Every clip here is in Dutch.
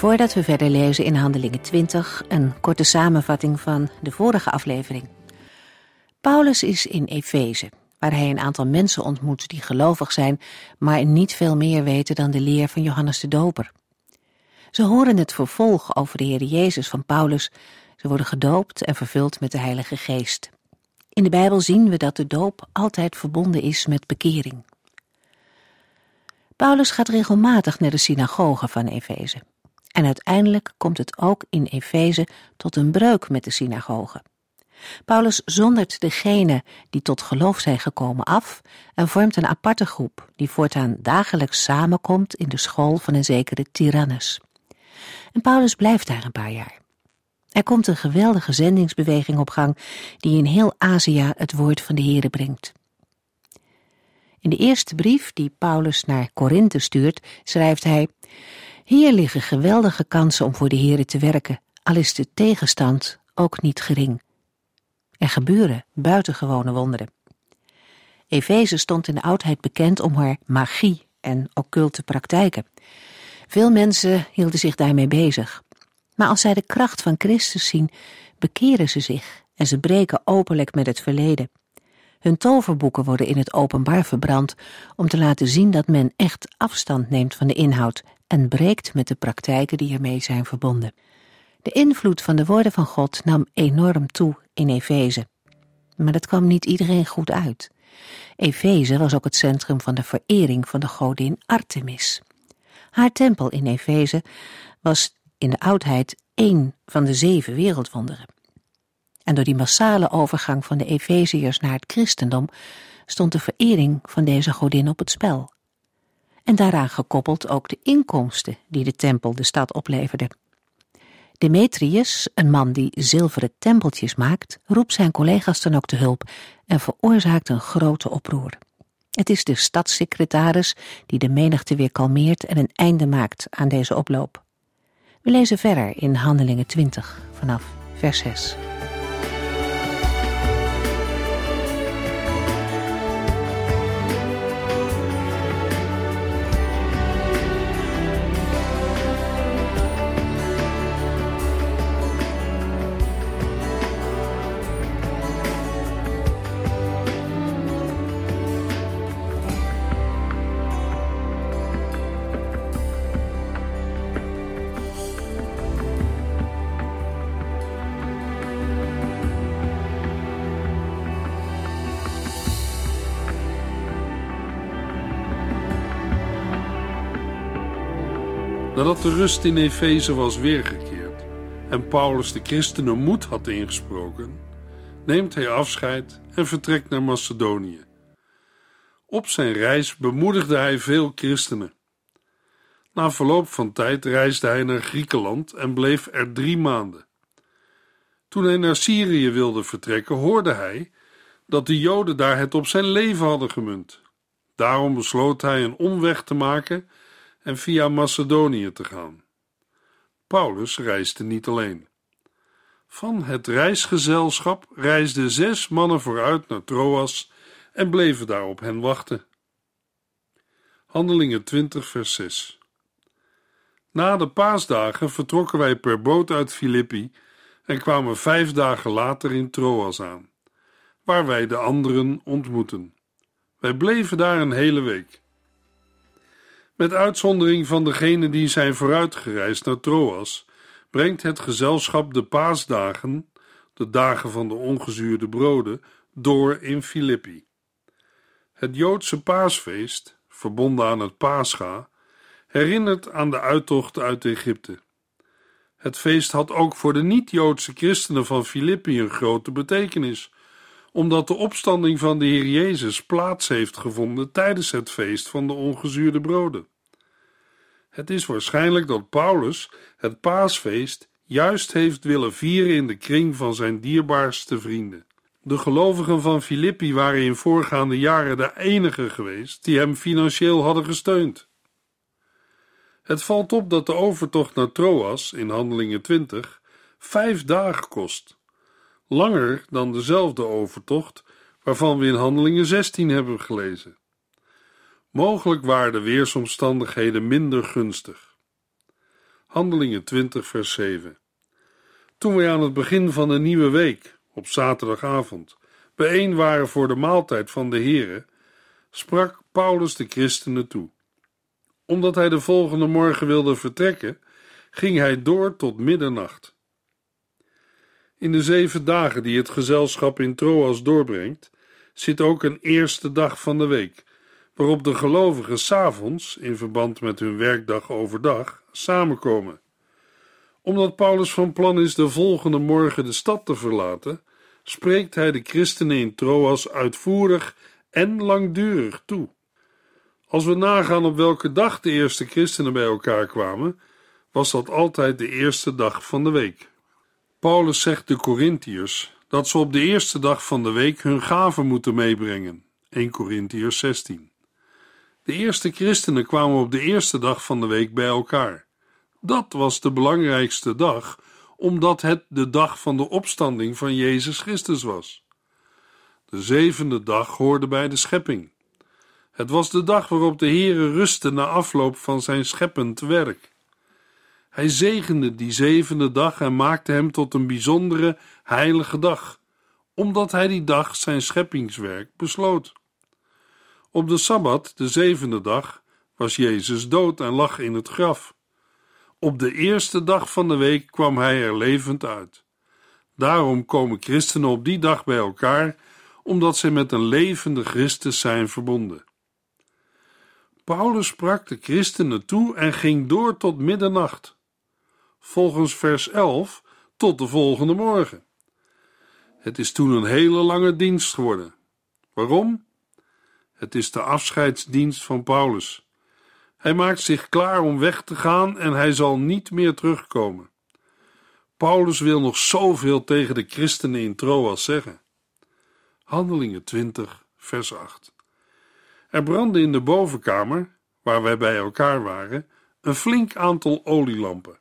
Voordat we verder lezen in Handelingen 20, een korte samenvatting van de vorige aflevering. Paulus is in Efeze, waar hij een aantal mensen ontmoet die gelovig zijn, maar niet veel meer weten dan de leer van Johannes de Doper. Ze horen het vervolg over de Heer Jezus van Paulus, ze worden gedoopt en vervuld met de Heilige Geest. In de Bijbel zien we dat de doop altijd verbonden is met bekering. Paulus gaat regelmatig naar de synagoge van Efeze. En uiteindelijk komt het ook in Efeze tot een breuk met de synagoge. Paulus zondert degenen die tot geloof zijn gekomen af en vormt een aparte groep die voortaan dagelijks samenkomt in de school van een zekere Tyrannus. En Paulus blijft daar een paar jaar. Er komt een geweldige zendingsbeweging op gang die in heel Azië het woord van de Here brengt. In de eerste brief die Paulus naar Korinthe stuurt, schrijft hij: hier liggen geweldige kansen om voor de Here te werken, al is de tegenstand ook niet gering. Er gebeuren buitengewone wonderen. Efeze stond in de oudheid bekend om haar magie en occulte praktijken. Veel mensen hielden zich daarmee bezig. Maar als zij de kracht van Christus zien, bekeren ze zich en ze breken openlijk met het verleden. Hun toverboeken worden in het openbaar verbrand om te laten zien dat men echt afstand neemt van de inhoud en breekt met de praktijken die ermee zijn verbonden. De invloed van de woorden van God nam enorm toe in Efeze. Maar dat kwam niet iedereen goed uit. Efeze was ook het centrum van de verering van de godin Artemis. Haar tempel in Efeze was in de oudheid één van de zeven wereldwonderen. En door die massale overgang van de Efeziërs naar het christendom stond de verering van deze godin op het spel en daaraan gekoppeld ook de inkomsten die de tempel de stad opleverde. Demetrius, een man die zilveren tempeltjes maakt, roept zijn collega's dan ook te hulp en veroorzaakt een grote oproer. Het is de stadssecretaris die de menigte weer kalmeert en een einde maakt aan deze oploop. We lezen verder in Handelingen 20 vanaf vers 6. Nadat de rust in Efeze was weergekeerd en Paulus de christenen moed had ingesproken, neemt hij afscheid en vertrekt naar Macedonië. Op zijn reis bemoedigde hij veel christenen. Na verloop van tijd reisde hij naar Griekenland en bleef er drie maanden. Toen hij naar Syrië wilde vertrekken, hoorde hij dat de Joden daar het op zijn leven hadden gemunt. Daarom besloot hij een omweg te maken en via Macedonië te gaan. Paulus reisde niet alleen. Van het reisgezelschap reisden zes mannen vooruit naar Troas en bleven daar op hen wachten. Handelingen 20, vers 6. Na de paasdagen vertrokken wij per boot uit Filippi en kwamen vijf dagen later in Troas aan, waar wij de anderen ontmoetten. Wij bleven daar een hele week. Met uitzondering van degenen die zijn vooruitgereisd naar Troas, brengt het gezelschap de paasdagen, de dagen van de ongezuurde broden, door in Filippi. Het Joodse paasfeest, verbonden aan het Pascha, herinnert aan de uittocht uit Egypte. Het feest had ook voor de niet-Joodse christenen van Filippi een grote betekenis, omdat de opstanding van de Heer Jezus plaats heeft gevonden tijdens het feest van de ongezuurde broden. Het is waarschijnlijk dat Paulus het paasfeest juist heeft willen vieren in de kring van zijn dierbaarste vrienden. De gelovigen van Filippi waren in voorgaande jaren de enige geweest die hem financieel hadden gesteund. Het valt op dat de overtocht naar Troas in Handelingen 20 vijf dagen kost. Langer dan dezelfde overtocht waarvan we in Handelingen 16 hebben gelezen. Mogelijk waren de weersomstandigheden minder gunstig. Handelingen 20, vers 7. Toen wij aan het begin van een nieuwe week, op zaterdagavond, bijeen waren voor de maaltijd van de Here, sprak Paulus de christenen toe. Omdat hij de volgende morgen wilde vertrekken, ging hij door tot middernacht. In de zeven dagen die het gezelschap in Troas doorbrengt, zit ook een eerste dag van de week, waarop de gelovigen s'avonds, in verband met hun werkdag overdag, samenkomen. Omdat Paulus van plan is de volgende morgen de stad te verlaten, spreekt hij de christenen in Troas uitvoerig en langdurig toe. Als we nagaan op welke dag de eerste christenen bij elkaar kwamen, was dat altijd de eerste dag van de week. Paulus zegt de Corinthiërs dat ze op de eerste dag van de week hun gaven moeten meebrengen. 1 Corinthiërs 16. De eerste christenen kwamen op de eerste dag van de week bij elkaar. Dat was de belangrijkste dag, omdat het de dag van de opstanding van Jezus Christus was. De zevende dag hoorde bij de schepping. Het was de dag waarop de Heere rustte na afloop van zijn scheppend werk. Hij zegende die zevende dag en maakte hem tot een bijzondere, heilige dag, omdat hij die dag zijn scheppingswerk besloot. Op de sabbat, de zevende dag, was Jezus dood en lag in het graf. Op de eerste dag van de week kwam hij er levend uit. Daarom komen christenen op die dag bij elkaar, omdat zij met een levende Christus zijn verbonden. Paulus sprak de christenen toe en ging door tot middernacht. Volgens vers 11 tot de volgende morgen. Het is toen een hele lange dienst geworden. Waarom? Het is de afscheidsdienst van Paulus. Hij maakt zich klaar om weg te gaan en hij zal niet meer terugkomen. Paulus wil nog zoveel tegen de christenen in Troas zeggen. Handelingen 20, vers 8. Er brandde in de bovenkamer, waar wij bij elkaar waren, een flink aantal olielampen.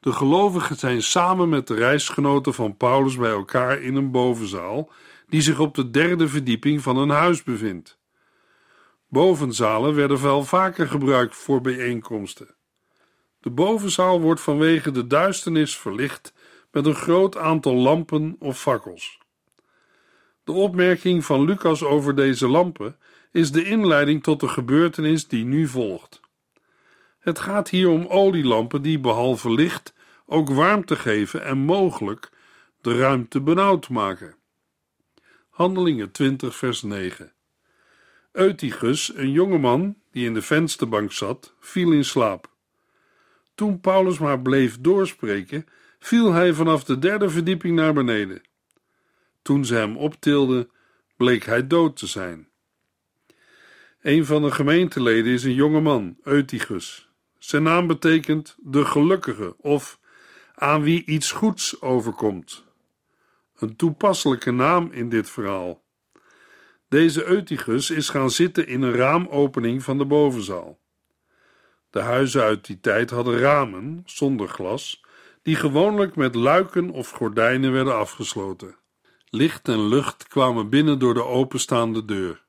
De gelovigen zijn samen met de reisgenoten van Paulus bij elkaar in een bovenzaal, die zich op de derde verdieping van een huis bevindt. Bovenzalen werden wel vaker gebruikt voor bijeenkomsten. De bovenzaal wordt vanwege de duisternis verlicht met een groot aantal lampen of fakkels. De opmerking van Lucas over deze lampen is de inleiding tot de gebeurtenis die nu volgt. Het gaat hier om olielampen die behalve licht ook warmte geven en mogelijk de ruimte benauwd maken. Handelingen 20 vers 9 Eutychus, een jongeman die in de vensterbank zat, viel in slaap. Toen Paulus maar bleef doorspreken, viel hij vanaf de derde verdieping naar beneden. Toen ze hem optilden, bleek hij dood te zijn. Een van de gemeenteleden is een jonge man, Eutychus. Zijn naam betekent de gelukkige of aan wie iets goeds overkomt. Een toepasselijke naam in dit verhaal. Deze Eutychus is gaan zitten in een raamopening van de bovenzaal. De huizen uit die tijd hadden ramen, zonder glas, die gewoonlijk met luiken of gordijnen werden afgesloten. Licht en lucht kwamen binnen door de openstaande deur.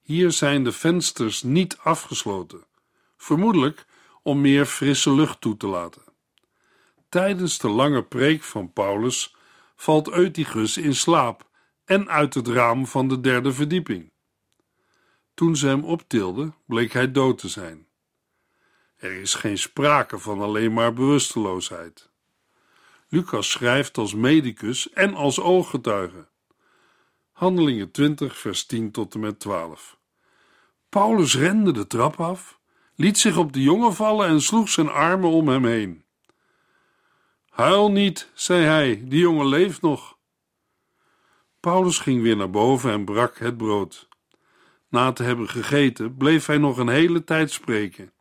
Hier zijn de vensters niet afgesloten, vermoedelijk om meer frisse lucht toe te laten. Tijdens de lange preek van Paulus valt Eutychus in slaap en uit het raam van de derde verdieping. Toen ze hem optilden, bleek hij dood te zijn. Er is geen sprake van alleen maar bewusteloosheid. Lucas schrijft als medicus en als ooggetuige. Handelingen 20, vers 10 tot en met 12. Paulus rende de trap af, liet zich op de jongen vallen en sloeg zijn armen om hem heen. Huil niet, zei hij, die jongen leeft nog. Paulus ging weer naar boven en brak het brood. Na te hebben gegeten, bleef hij nog een hele tijd spreken.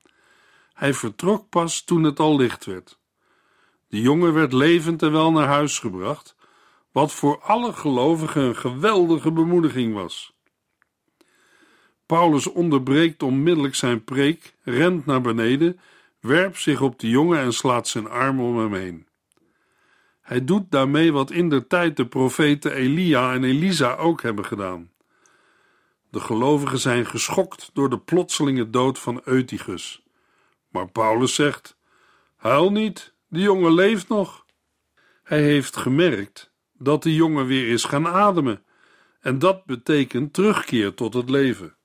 Hij vertrok pas toen het al licht werd. De jongen werd levend en wel naar huis gebracht, wat voor alle gelovigen een geweldige bemoediging was. Paulus onderbreekt onmiddellijk zijn preek, rent naar beneden, werpt zich op de jongen en slaat zijn arm om hem heen. Hij doet daarmee wat in der tijd de profeten Elia en Elisa ook hebben gedaan. De gelovigen zijn geschokt door de plotselinge dood van Eutychus. Maar Paulus zegt: Huil niet, de jongen leeft nog. Hij heeft gemerkt dat de jongen weer is gaan ademen, en dat betekent terugkeer tot het leven.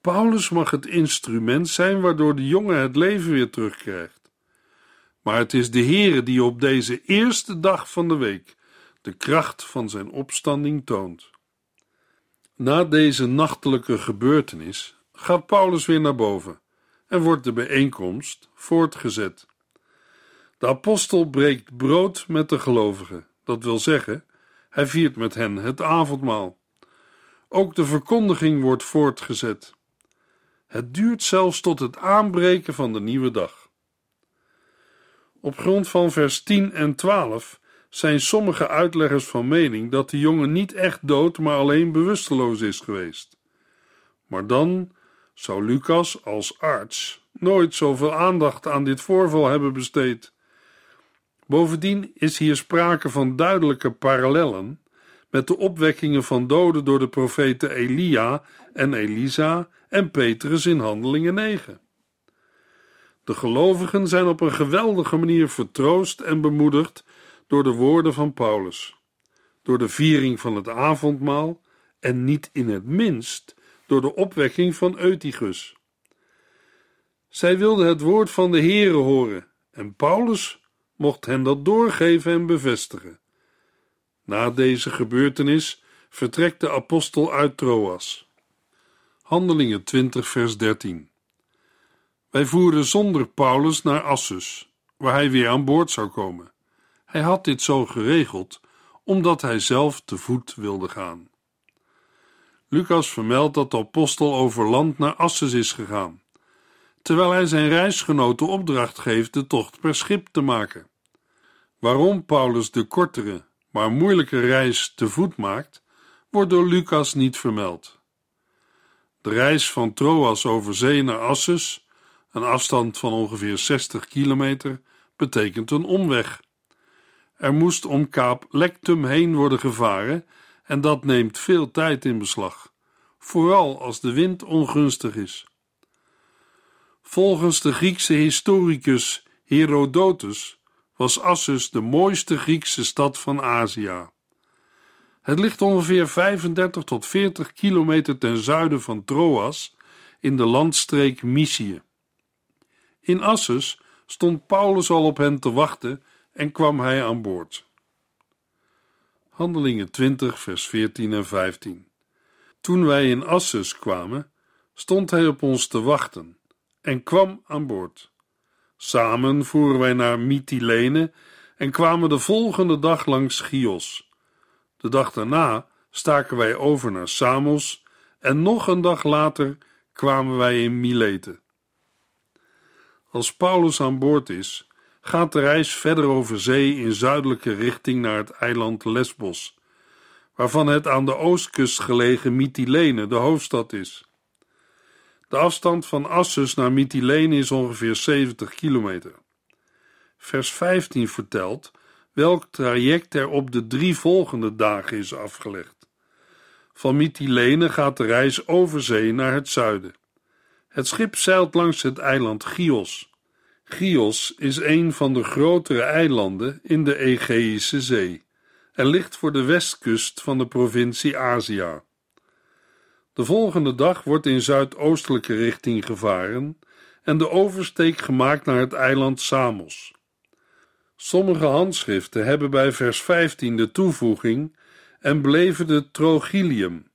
Paulus mag het instrument zijn waardoor de jongen het leven weer terugkrijgt. Maar het is de Heere die op deze eerste dag van de week de kracht van zijn opstanding toont. Na deze nachtelijke gebeurtenis gaat Paulus weer naar boven en wordt de bijeenkomst voortgezet. De apostel breekt brood met de gelovigen, dat wil zeggen, hij viert met hen het avondmaal. Ook de verkondiging wordt voortgezet. Het duurt zelfs tot het aanbreken van de nieuwe dag. Op grond van vers 10 en 12 zijn sommige uitleggers van mening dat de jongen niet echt dood, maar alleen bewusteloos is geweest. Maar dan zou Lucas als arts nooit zoveel aandacht aan dit voorval hebben besteed. Bovendien is hier sprake van duidelijke parallellen met de opwekkingen van doden door de profeten Elia en Elisa en Petrus in Handelingen 9. De gelovigen zijn op een geweldige manier vertroost en bemoedigd door de woorden van Paulus, door de viering van het avondmaal en niet in het minst door de opwekking van Eutychus. Zij wilden het woord van de Heere horen en Paulus mocht hen dat doorgeven en bevestigen. Na deze gebeurtenis vertrekt de apostel uit Troas. Handelingen 20 vers 13 Wij voeren zonder Paulus naar Assus, waar hij weer aan boord zou komen. Hij had dit zo geregeld, omdat hij zelf te voet wilde gaan. Lucas vermeldt dat de apostel over land naar Assus is gegaan, terwijl hij zijn reisgenoten opdracht geeft de tocht per schip te maken. Waarom Paulus de kortere, maar moeilijke reis te voet maakt, wordt door Lucas niet vermeld. De reis van Troas over zee naar Assus, een afstand van ongeveer 60 kilometer, betekent een omweg. Er moest om Kaap Lectum heen worden gevaren en dat neemt veel tijd in beslag, vooral als de wind ongunstig is. Volgens de Griekse historicus Herodotus was Assus de mooiste Griekse stad van Azië. Het ligt ongeveer 35 tot 40 kilometer ten zuiden van Troas in de landstreek Mysië. In Assus stond Paulus al op hen te wachten en kwam hij aan boord. Handelingen 20, vers 14 en 15. Toen wij in Assus kwamen, stond hij op ons te wachten en kwam aan boord. Samen voeren wij naar Mytilene en kwamen de volgende dag langs Chios. De dag daarna staken wij over naar Samos en nog een dag later kwamen wij in Milete. Als Paulus aan boord is, gaat de reis verder over zee in zuidelijke richting naar het eiland Lesbos, waarvan het aan de oostkust gelegen Mytilene de hoofdstad is. De afstand van Assus naar Mytilene is ongeveer 70 kilometer. Vers 15 vertelt welk traject er op de drie volgende dagen is afgelegd. Van Mytilene gaat de reis over zee naar het zuiden. Het schip zeilt langs het eiland Chios. Chios is een van de grotere eilanden in de Egeïsche Zee en ligt voor de westkust van de provincie Azië. De volgende dag wordt in zuidoostelijke richting gevaren en de oversteek gemaakt naar het eiland Samos. Sommige handschriften hebben bij vers 15 de toevoeging en beleven de Trogilium.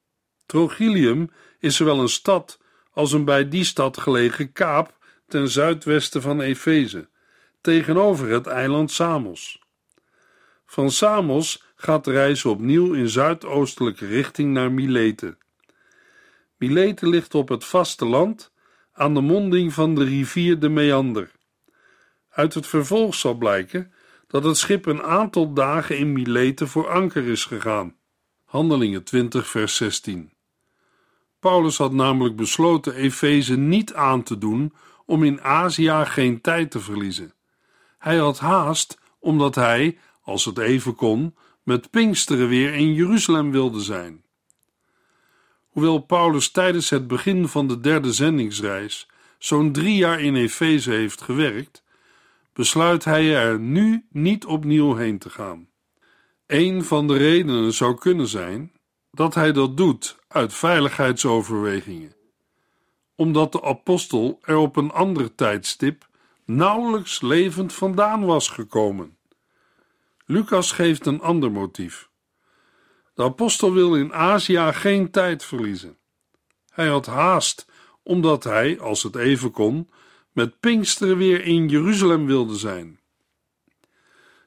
Trogilium is zowel een stad als een bij die stad gelegen kaap ten zuidwesten van Efeze, tegenover het eiland Samos. Van Samos gaat de reis opnieuw in zuidoostelijke richting naar Milete. Milete ligt op het vasteland aan de monding van de rivier de Meander. Uit het vervolg zal blijken dat het schip een aantal dagen in Mileten voor anker is gegaan. Handelingen 20, vers 16. Paulus had namelijk besloten Efeze niet aan te doen om in Azië geen tijd te verliezen. Hij had haast omdat hij, als het even kon, met Pinksteren weer in Jeruzalem wilde zijn. Hoewel Paulus tijdens het begin van de derde zendingsreis zo'n drie jaar in Efeze heeft gewerkt, besluit hij er nu niet opnieuw heen te gaan. Een van de redenen zou kunnen zijn dat hij dat doet uit veiligheidsoverwegingen, omdat de apostel er op een ander tijdstip nauwelijks levend vandaan was gekomen. Lucas geeft een ander motief. De apostel wil in Azië geen tijd verliezen. Hij had haast, omdat hij, als het even kon, met Pinksteren weer in Jeruzalem wilde zijn.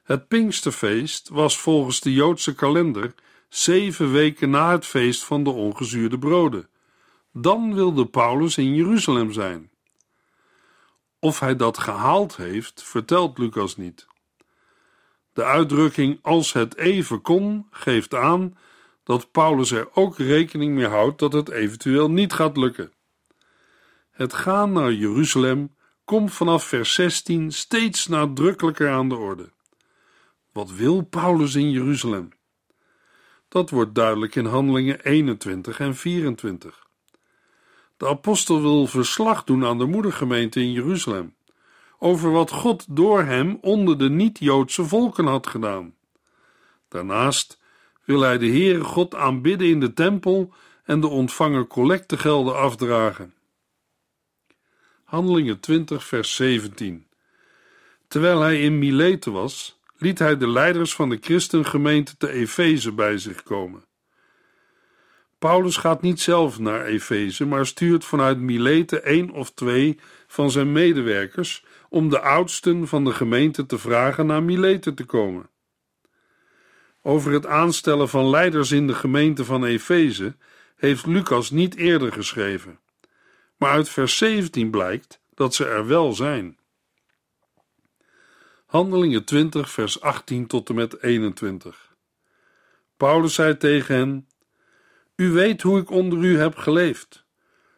Het Pinksterfeest was volgens de Joodse kalender zeven weken na het feest van de ongezuurde broden. Dan wilde Paulus in Jeruzalem zijn. Of hij dat gehaald heeft, vertelt Lucas niet. De uitdrukking als het even kon geeft aan dat Paulus er ook rekening mee houdt dat het eventueel niet gaat lukken. Het gaan naar Jeruzalem komt vanaf vers 16 steeds nadrukkelijker aan de orde. Wat wil Paulus in Jeruzalem? Dat wordt duidelijk in Handelingen 21 en 24. De apostel wil verslag doen aan de moedergemeente in Jeruzalem over wat God door hem onder de niet-Joodse volken had gedaan. Daarnaast wil hij de Heere God aanbidden in de tempel en de ontvangen collectegelden afdragen. Handelingen 20, vers 17. Terwijl hij in Mileten was, liet hij de leiders van de christengemeente te Efeze bij zich komen. Paulus gaat niet zelf naar Efeze, maar stuurt vanuit Mileten één of twee van zijn medewerkers om de oudsten van de gemeente te vragen naar Mileten te komen. Over het aanstellen van leiders in de gemeente van Efeze heeft Lucas niet eerder geschreven, maar uit vers 17 blijkt dat ze er wel zijn. Handelingen 20, vers 18 tot en met 21. Paulus zei tegen hen: U weet hoe ik onder u heb geleefd,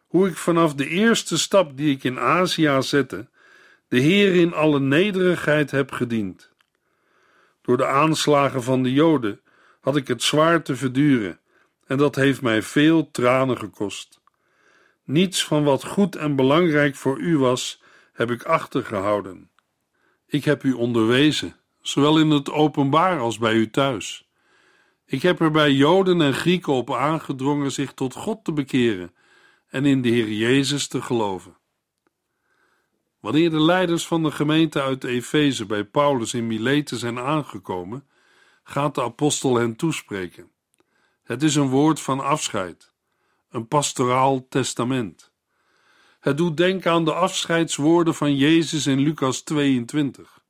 hoe ik vanaf de eerste stap die ik in Azië zette, de Heer in alle nederigheid heb gediend. Door de aanslagen van de Joden had ik het zwaar te verduren, en dat heeft mij veel tranen gekost. Niets van wat goed en belangrijk voor u was, heb ik achtergehouden. Ik heb u onderwezen, zowel in het openbaar als bij u thuis. Ik heb er bij Joden en Grieken op aangedrongen zich tot God te bekeren en in de Heer Jezus te geloven. Wanneer de leiders van de gemeente uit Efeze bij Paulus in Mileten zijn aangekomen, gaat de apostel hen toespreken. Het is een woord van afscheid, een pastoraal testament. Het doet denken aan de afscheidswoorden van Jezus in Lucas 22.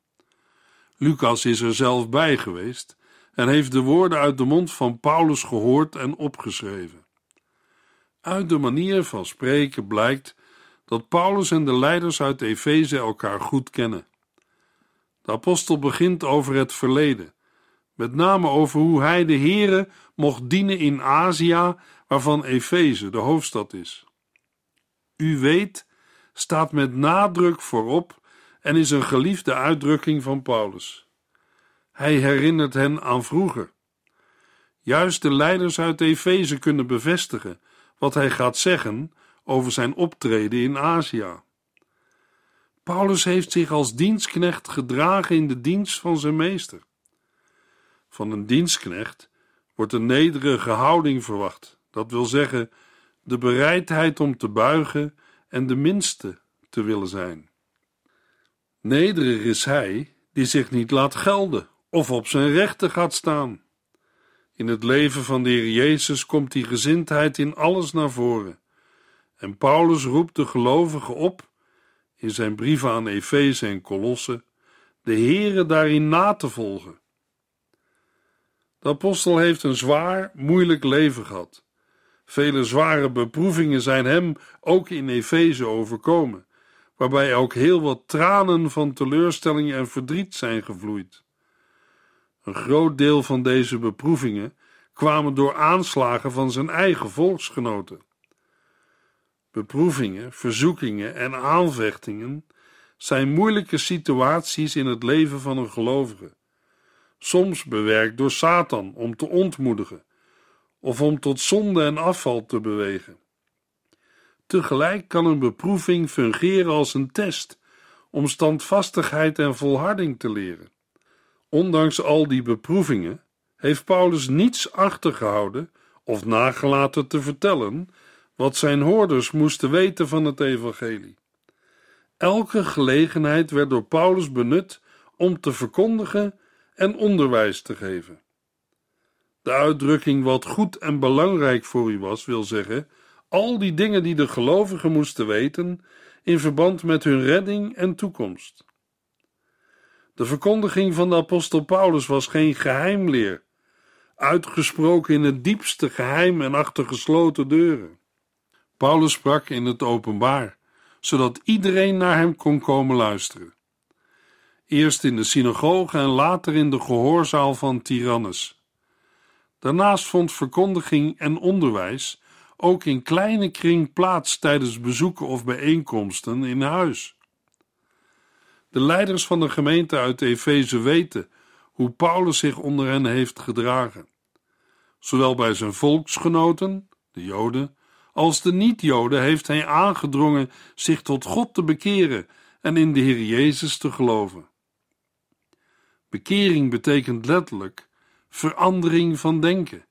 Lucas is er zelf bij geweest en heeft de woorden uit de mond van Paulus gehoord en opgeschreven. Uit de manier van spreken blijkt dat Paulus en de leiders uit Efeze elkaar goed kennen. De apostel begint over het verleden, met name over hoe hij de Here mocht dienen in Azië, waarvan Efeze de hoofdstad is. U weet staat met nadruk voorop en is een geliefde uitdrukking van Paulus. Hij herinnert hen aan vroeger. Juist de leiders uit Efeze kunnen bevestigen wat hij gaat zeggen over zijn optreden in Azië. Paulus heeft zich als dienstknecht gedragen in de dienst van zijn meester. Van een dienstknecht wordt een nederige houding verwacht, dat wil zeggen de bereidheid om te buigen en de minste te willen zijn. Nederig is hij die zich niet laat gelden of op zijn rechten gaat staan. In het leven van de Heer Jezus komt die gezindheid in alles naar voren. En Paulus roept de gelovigen op, in zijn brieven aan Efeze en Colosse, de Here daarin na te volgen. De apostel heeft een zwaar, moeilijk leven gehad. Vele zware beproevingen zijn hem ook in Efeze overkomen, waarbij ook heel wat tranen van teleurstelling en verdriet zijn gevloeid. Een groot deel van deze beproevingen kwamen door aanslagen van zijn eigen volksgenoten. Beproevingen, verzoekingen en aanvechtingen zijn moeilijke situaties in het leven van een gelovige, soms bewerkt door Satan om te ontmoedigen of om tot zonde en afval te bewegen. Tegelijk kan een beproeving fungeren als een test om standvastigheid en volharding te leren. Ondanks al die beproevingen heeft Paulus niets achtergehouden of nagelaten te vertellen wat zijn hoorders moesten weten van het evangelie. Elke gelegenheid werd door Paulus benut om te verkondigen en onderwijs te geven. De uitdrukking wat goed en belangrijk voor u was, wil zeggen al die dingen die de gelovigen moesten weten in verband met hun redding en toekomst. De verkondiging van de apostel Paulus was geen geheimleer, uitgesproken in het diepste geheim en achter gesloten deuren. Paulus sprak in het openbaar, zodat iedereen naar hem kon komen luisteren. Eerst in de synagoge en later in de gehoorzaal van Tyrannus. Daarnaast vond verkondiging en onderwijs ook in kleine kring plaats tijdens bezoeken of bijeenkomsten in huis. De leiders van de gemeente uit Efeze weten hoe Paulus zich onder hen heeft gedragen. Zowel bij zijn volksgenoten, de Joden, als de niet-Joden heeft hij aangedrongen zich tot God te bekeren en in de Heer Jezus te geloven. Bekering betekent letterlijk verandering van denken.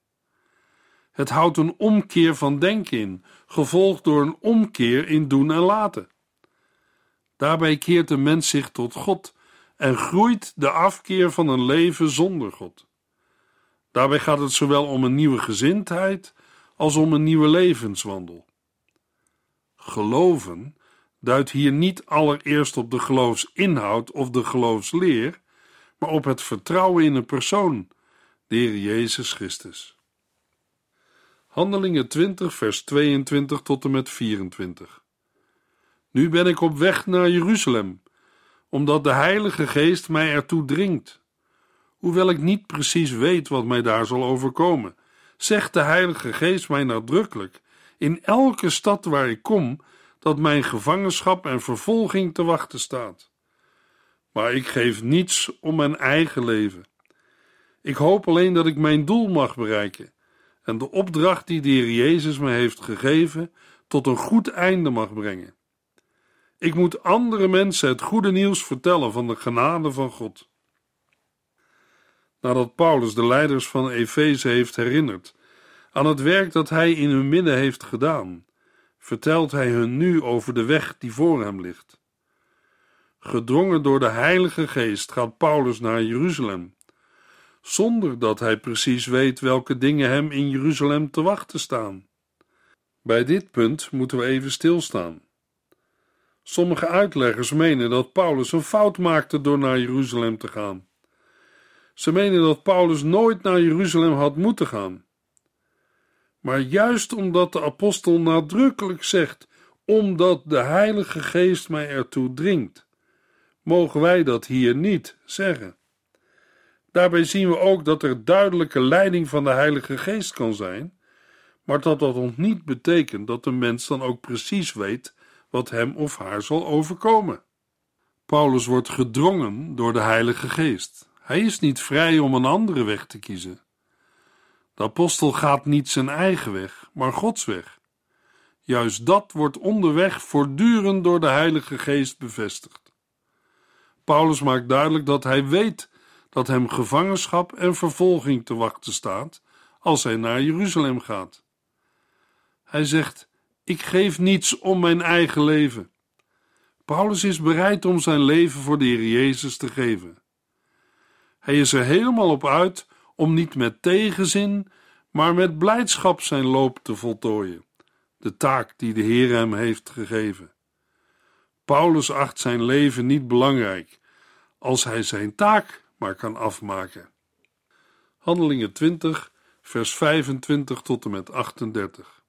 Het houdt een omkeer van denken in, gevolgd door een omkeer in doen en laten. Daarbij keert de mens zich tot God en groeit de afkeer van een leven zonder God. Daarbij gaat het zowel om een nieuwe gezindheid als om een nieuwe levenswandel. Geloven duidt hier niet allereerst op de geloofsinhoud of de geloofsleer, maar op het vertrouwen in een persoon, de Jezus Christus. Handelingen 20, vers 22 tot en met 24. Nu ben ik op weg naar Jeruzalem, omdat de Heilige Geest mij ertoe dringt. Hoewel ik niet precies weet wat mij daar zal overkomen, zegt de Heilige Geest mij nadrukkelijk in elke stad waar ik kom dat mijn gevangenschap en vervolging te wachten staat. Maar ik geef niets om mijn eigen leven. Ik hoop alleen dat ik mijn doel mag bereiken en de opdracht die de Heer Jezus me heeft gegeven tot een goed einde mag brengen. Ik moet andere mensen het goede nieuws vertellen van de genade van God. Nadat Paulus de leiders van Efeze heeft herinnerd aan het werk dat hij in hun midden heeft gedaan, vertelt hij hun nu over de weg die voor hem ligt. Gedrongen door de Heilige Geest gaat Paulus naar Jeruzalem, zonder dat hij precies weet welke dingen hem in Jeruzalem te wachten staan. Bij dit punt moeten we even stilstaan. Sommige uitleggers menen dat Paulus een fout maakte door naar Jeruzalem te gaan. Ze menen dat Paulus nooit naar Jeruzalem had moeten gaan. Maar juist omdat de apostel nadrukkelijk zegt, omdat de Heilige Geest mij ertoe dringt, mogen wij dat hier niet zeggen. Daarbij zien we ook dat er duidelijke leiding van de Heilige Geest kan zijn, maar dat dat nog niet betekent dat de mens dan ook precies weet wat hem of haar zal overkomen. Paulus wordt gedrongen door de Heilige Geest. Hij is niet vrij om een andere weg te kiezen. De apostel gaat niet zijn eigen weg, maar Gods weg. Juist dat wordt onderweg voortdurend door de Heilige Geest bevestigd. Paulus maakt duidelijk dat hij weet dat hem gevangenschap en vervolging te wachten staat als hij naar Jeruzalem gaat. Hij zegt: Ik geef niets om mijn eigen leven. Paulus is bereid om zijn leven voor de Heer Jezus te geven. Hij is er helemaal op uit om niet met tegenzin, maar met blijdschap zijn loop te voltooien, de taak die de Heer hem heeft gegeven. Paulus acht zijn leven niet belangrijk als hij zijn taak maar kan afmaken. Handelingen 20, vers 25 tot en met 38.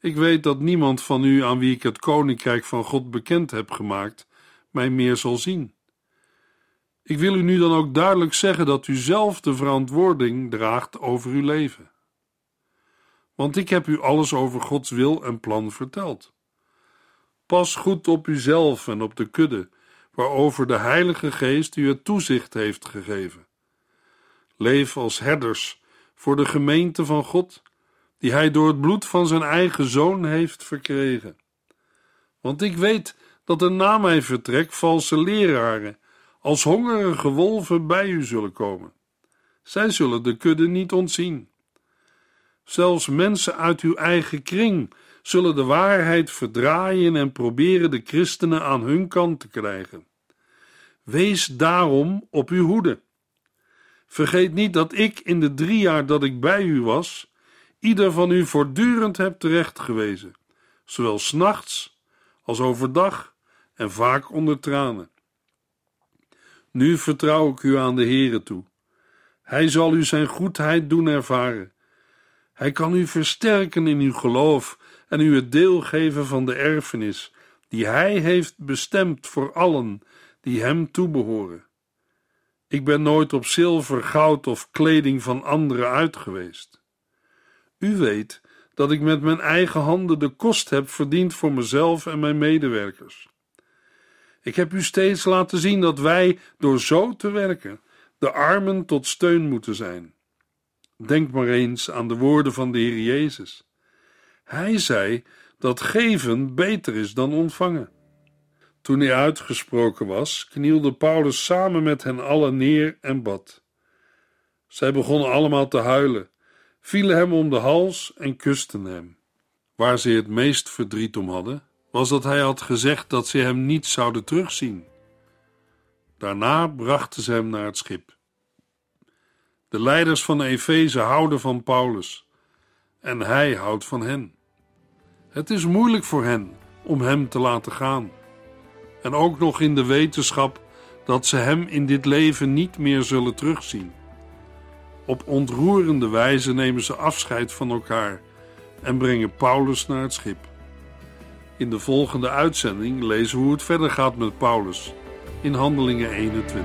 Ik weet dat niemand van u aan wie ik het koninkrijk van God bekend heb gemaakt, mij meer zal zien. Ik wil u nu dan ook duidelijk zeggen dat u zelf de verantwoording draagt over uw leven. Want ik heb u alles over Gods wil en plan verteld. Pas goed op uzelf en op de kudde, waarover de Heilige Geest u het toezicht heeft gegeven. Leef als herders voor de gemeente van God, die hij door het bloed van zijn eigen zoon heeft verkregen. Want ik weet dat er na mijn vertrek valse leraren als hongerige wolven bij u zullen komen. Zij zullen de kudde niet ontzien. Zelfs mensen uit uw eigen kring zullen de waarheid verdraaien en proberen de christenen aan hun kant te krijgen. Wees daarom op uw hoede. Vergeet niet dat ik in de drie jaar dat ik bij u was, ieder van u voortdurend heb terechtgewezen, zowel s'nachts als overdag en vaak onder tranen. Nu vertrouw ik u aan de Heere toe. Hij zal u zijn goedheid doen ervaren. Hij kan u versterken in uw geloof en u het deel geven van de erfenis die Hij heeft bestemd voor allen die Hem toebehoren. Ik ben nooit op zilver, goud of kleding van anderen uit geweest. U weet dat ik met mijn eigen handen de kost heb verdiend voor mezelf en mijn medewerkers. Ik heb u steeds laten zien dat wij, door zo te werken, de armen tot steun moeten zijn. Denk maar eens aan de woorden van de Heer Jezus. Hij zei dat geven beter is dan ontvangen. Toen hij uitgesproken was, knielde Paulus samen met hen allen neer en bad. Zij begonnen allemaal te huilen, vielen hem om de hals en kusten hem. Waar ze het meest verdriet om hadden, was dat hij had gezegd dat ze hem niet zouden terugzien. Daarna brachten ze hem naar het schip. De leiders van Efeze houden van Paulus en hij houdt van hen. Het is moeilijk voor hen om hem te laten gaan. En ook nog in de wetenschap dat ze hem in dit leven niet meer zullen terugzien. Op ontroerende wijze nemen ze afscheid van elkaar en brengen Paulus naar het schip. In de volgende uitzending lezen we hoe het verder gaat met Paulus in Handelingen 21.